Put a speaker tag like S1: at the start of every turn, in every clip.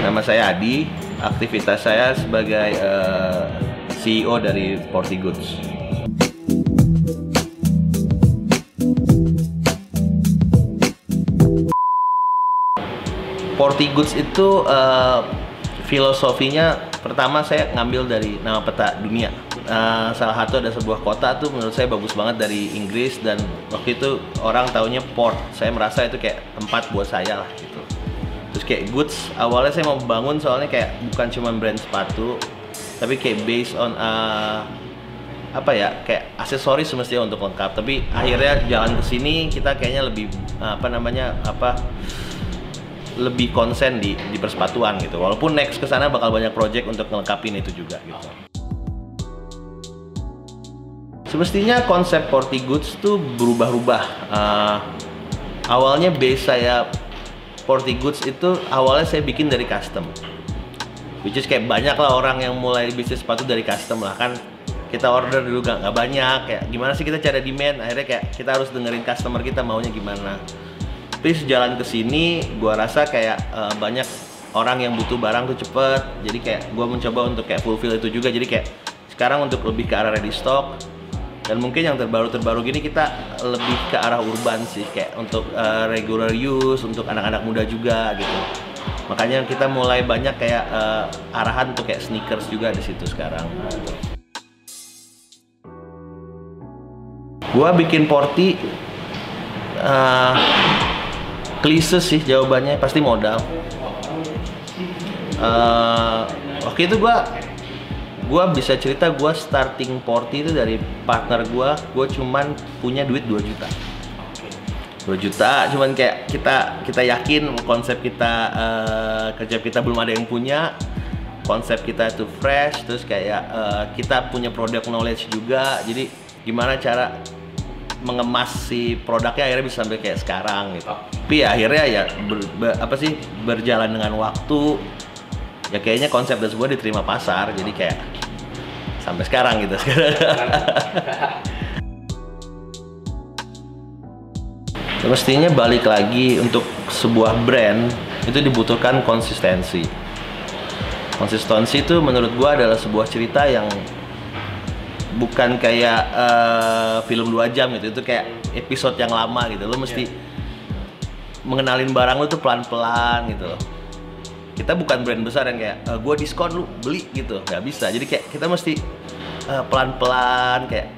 S1: Nama saya Adi, aktivitas saya sebagai eh, CEO dari Porty Goods. Porty Goods itu eh, filosofinya pertama saya ngambil dari nama peta dunia. Eh, salah satu ada sebuah kota tuh menurut saya bagus banget dari Inggris dan waktu itu orang taunya port. Saya merasa itu kayak tempat buat saya lah gitu. Terus kayak goods awalnya saya mau bangun soalnya kayak bukan cuma brand sepatu tapi kayak based on uh, apa ya kayak aksesoris semestinya untuk lengkap tapi akhirnya jalan ke sini kita kayaknya lebih uh, apa namanya apa lebih konsen di di persepatuan gitu walaupun next ke sana bakal banyak project untuk ngelengkapin itu juga gitu semestinya konsep Porty Goods tuh berubah-ubah. Uh, awalnya base saya Porty Goods itu awalnya saya bikin dari custom. Which is kayak banyak lah orang yang mulai bisnis sepatu dari custom lah. Kan kita order dulu gak, nggak banyak. Kayak gimana sih kita cari demand? Akhirnya kayak kita harus dengerin customer kita maunya gimana. Tapi sejalan ke sini gua rasa kayak eh, banyak orang yang butuh barang tuh cepet. Jadi kayak gua mencoba untuk kayak fulfill itu juga. Jadi kayak sekarang untuk lebih ke arah ready stock dan mungkin yang terbaru-terbaru gini kita lebih ke arah urban sih kayak untuk eh, regular use untuk anak-anak muda juga gitu. Makanya kita mulai banyak kayak eh, arahan untuk kayak sneakers juga di situ sekarang. Gua bikin porty eh, klise sih jawabannya pasti modal. Eh, waktu itu gua gua bisa cerita gua starting porty itu dari partner gua gua cuman punya duit 2 juta. 2 juta cuman kayak kita kita yakin konsep kita eh, kerja kita belum ada yang punya. Konsep kita itu fresh terus kayak eh, kita punya produk knowledge juga. Jadi gimana cara mengemas si produknya akhirnya bisa sampai kayak sekarang gitu. Tapi ya akhirnya ya ber- be- apa sih berjalan dengan waktu ya kayaknya konsep dan semua diterima pasar jadi kayak sampai sekarang gitu Mestinya balik lagi untuk sebuah brand itu dibutuhkan konsistensi. Konsistensi itu menurut gua adalah sebuah cerita yang bukan kayak eh, film dua jam gitu. Itu kayak episode yang lama gitu. Lo mesti mengenalin barang lo tuh pelan-pelan gitu loh. Kita bukan brand besar yang kayak "Eh, gua diskon lu beli gitu. nggak bisa. Jadi kayak kita mesti eh, pelan-pelan kayak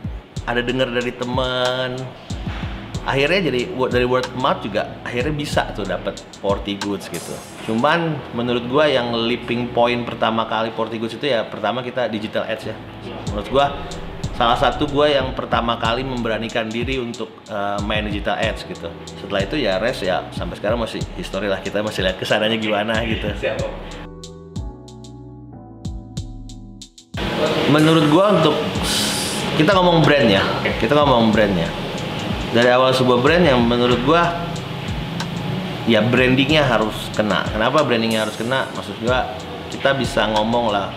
S1: ada denger dari temen akhirnya jadi dari word of mouth juga akhirnya bisa tuh dapat Porty Goods gitu. Cuman menurut gua yang leaping point pertama kali Porty Goods itu ya pertama kita digital ads ya. Menurut gua salah satu gua yang pertama kali memberanikan diri untuk uh, main digital ads gitu. Setelah itu ya res ya sampai sekarang masih history lah kita masih lihat ke sananya gimana gitu. Menurut gua untuk kita ngomong brand ya, kita ngomong brandnya dari awal sebuah brand yang menurut gua ya brandingnya harus kena. Kenapa brandingnya harus kena? Maksud gua kita bisa ngomong lah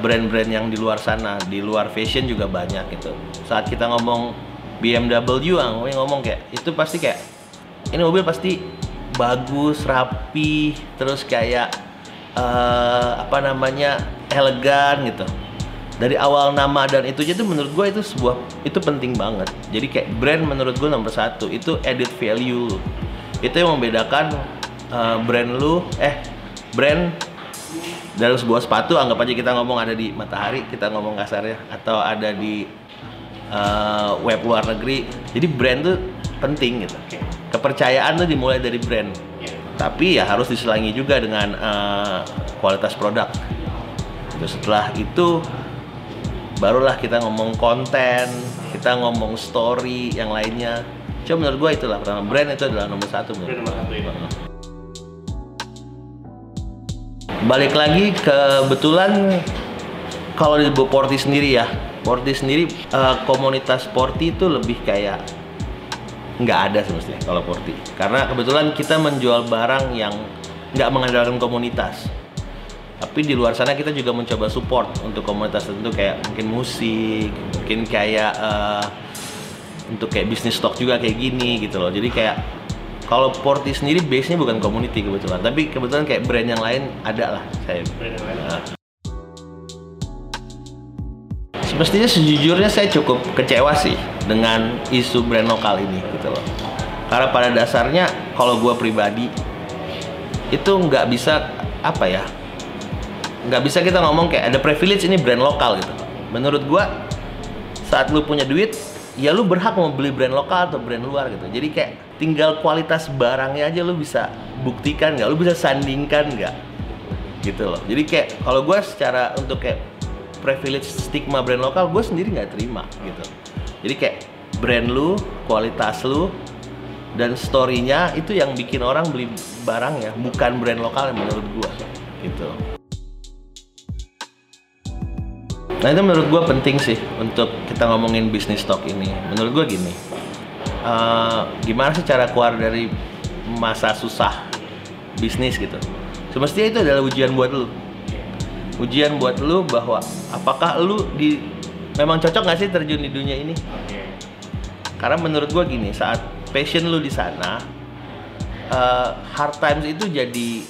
S1: brand-brand yang di luar sana, di luar fashion juga banyak gitu. Saat kita ngomong BMW, ah, ngomong ngomong kayak itu pasti kayak ini mobil pasti bagus, rapi, terus kayak eh, apa namanya elegan gitu dari awal nama dan itu tuh menurut gue itu sebuah itu penting banget jadi kayak brand menurut gue nomor satu itu edit value lu. itu yang membedakan uh, brand lu eh brand dalam sebuah sepatu anggap aja kita ngomong ada di matahari kita ngomong kasarnya atau ada di uh, web luar negeri. Jadi brand tuh penting gitu. Kepercayaan tuh dimulai dari brand. Tapi ya harus diselangi juga dengan uh, kualitas produk. Terus setelah itu barulah kita ngomong konten, kita ngomong story yang lainnya. Cuma menurut gua itulah pertama brand itu adalah nomor satu menurut gua. Balik lagi kebetulan kalau di Porty sendiri ya, Porty sendiri eh, komunitas Porty itu lebih kayak nggak ada semestinya kalau Porty. Karena kebetulan kita menjual barang yang nggak mengandalkan komunitas. Tapi di luar sana kita juga mencoba support untuk komunitas tertentu kayak mungkin musik mungkin kayak eh, untuk kayak bisnis stock juga kayak gini gitu loh. Jadi kayak kalau Porti sendiri base nya bukan community kebetulan tapi kebetulan kayak brand yang lain ada lah saya Nah. Semestinya sejujurnya saya cukup kecewa sih dengan isu brand lokal ini gitu loh. Karena pada dasarnya kalau gue pribadi itu nggak bisa apa ya nggak bisa kita ngomong kayak ada privilege ini brand lokal gitu. Menurut gue saat lu punya duit ya lu berhak mau beli brand lokal atau brand luar gitu. Jadi kayak tinggal kualitas barangnya aja lu bisa buktikan nggak, lu bisa sandingkan nggak? Gitu loh. Jadi kayak kalau gue secara untuk kayak privilege stigma brand lokal gue sendiri nggak terima gitu. Jadi kayak brand lu kualitas lu dan storynya itu yang bikin orang beli barang ya bukan brand lokal yang menurut gue gitu. Nah itu menurut gue penting sih untuk kita ngomongin bisnis stock ini. Menurut gue gini uh, gimana sih cara keluar dari masa susah bisnis gitu semestinya itu adalah ujian buat lu ujian buat lu bahwa apakah lu di memang cocok nggak sih terjun di dunia ini? Karena menurut gua gini, saat passion lu di sana, uh, hard times itu jadi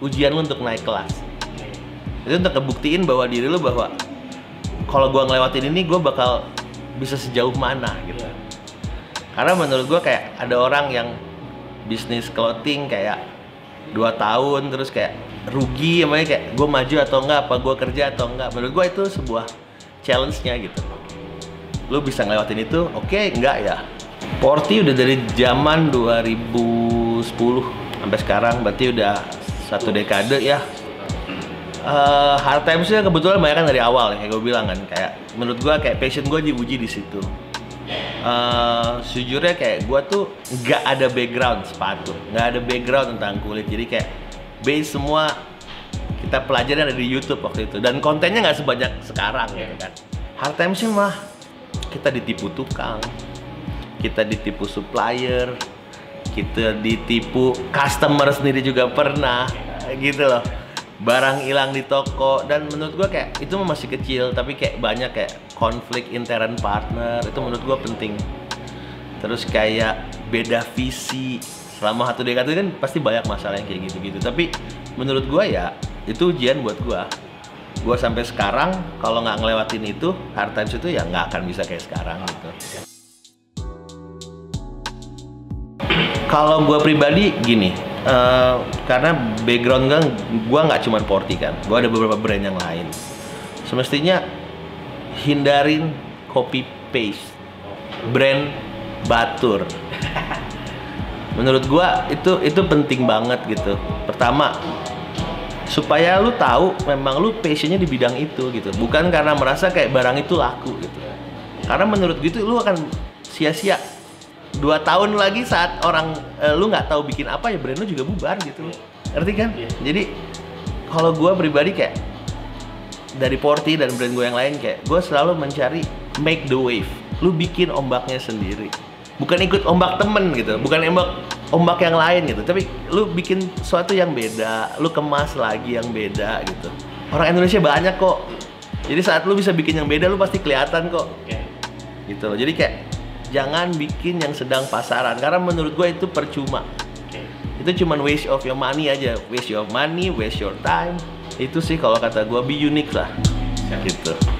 S1: ujian lu untuk naik kelas. Itu untuk ngebuktiin bahwa diri lu bahwa kalau gua ngelewatin ini, gua bakal bisa sejauh mana gitu. Karena menurut gua kayak ada orang yang bisnis clothing kayak dua tahun terus kayak rugi emangnya kayak gue maju atau enggak apa gue kerja atau enggak. Menurut gue itu sebuah challenge-nya gitu. Lu bisa ngelewatin itu oke okay, enggak ya? Porti udah dari zaman 2010 sampai sekarang berarti udah satu dekade ya. Uh, hard times-nya kebetulan banyak kan dari awal ya kayak gue bilang kan. Kayak menurut gue kayak passion gue diuji di situ uh, sejujurnya kayak gue tuh nggak ada background sepatu nggak ada background tentang kulit. Jadi kayak base semua kita pelajari ada di YouTube waktu itu. Dan kontennya nggak sebanyak sekarang gitu kan. Hard times sih mah kita ditipu tukang kita ditipu supplier kita ditipu customer sendiri juga pernah gitu loh. Barang hilang di toko dan menurut gua kayak itu masih kecil tapi kayak banyak kayak konflik intern partner itu menurut gua penting. Terus kayak beda visi. Selama satu dekade kan pasti banyak masalah yang kayak gitu-gitu. Tapi menurut gua ya itu ujian buat gua. Gua sampai sekarang kalau nggak ngelewatin itu hard times itu ya nggak akan bisa kayak sekarang gitu. Kalau gua pribadi gini uh, karena background kan gua nggak cuma Porti kan. Gua ada beberapa brand yang lain. Semestinya hindarin copy paste. Brand batur. Menurut gua itu itu penting banget gitu. Pertama supaya lu tahu memang lu passionnya di bidang itu gitu. Bukan karena merasa kayak barang itu laku gitu. Karena menurut gitu lu akan sia-sia. Dua tahun lagi saat orang uh, lu nggak tahu bikin apa ya brand lu juga bubar gitu. Ngerti kan? Yeah. jadi kalau gue pribadi kayak dari Porti dan brand gue yang lain kayak gue selalu mencari make the wave. Lu bikin ombaknya sendiri. Bukan ikut ombak temen gitu bukan ombak ombak yang lain gitu. Tapi lu bikin sesuatu yang beda lu kemas lagi yang beda gitu. Orang Indonesia banyak kok. Jadi saat lu bisa bikin yang beda lu pasti kelihatan kok. Gitu. Loh jadi kayak jangan bikin yang sedang pasaran. Karena menurut gue itu percuma. Itu cuma waste of your money aja. Waste your money waste your time itu sih kalau kata gue be unique lah. Gitu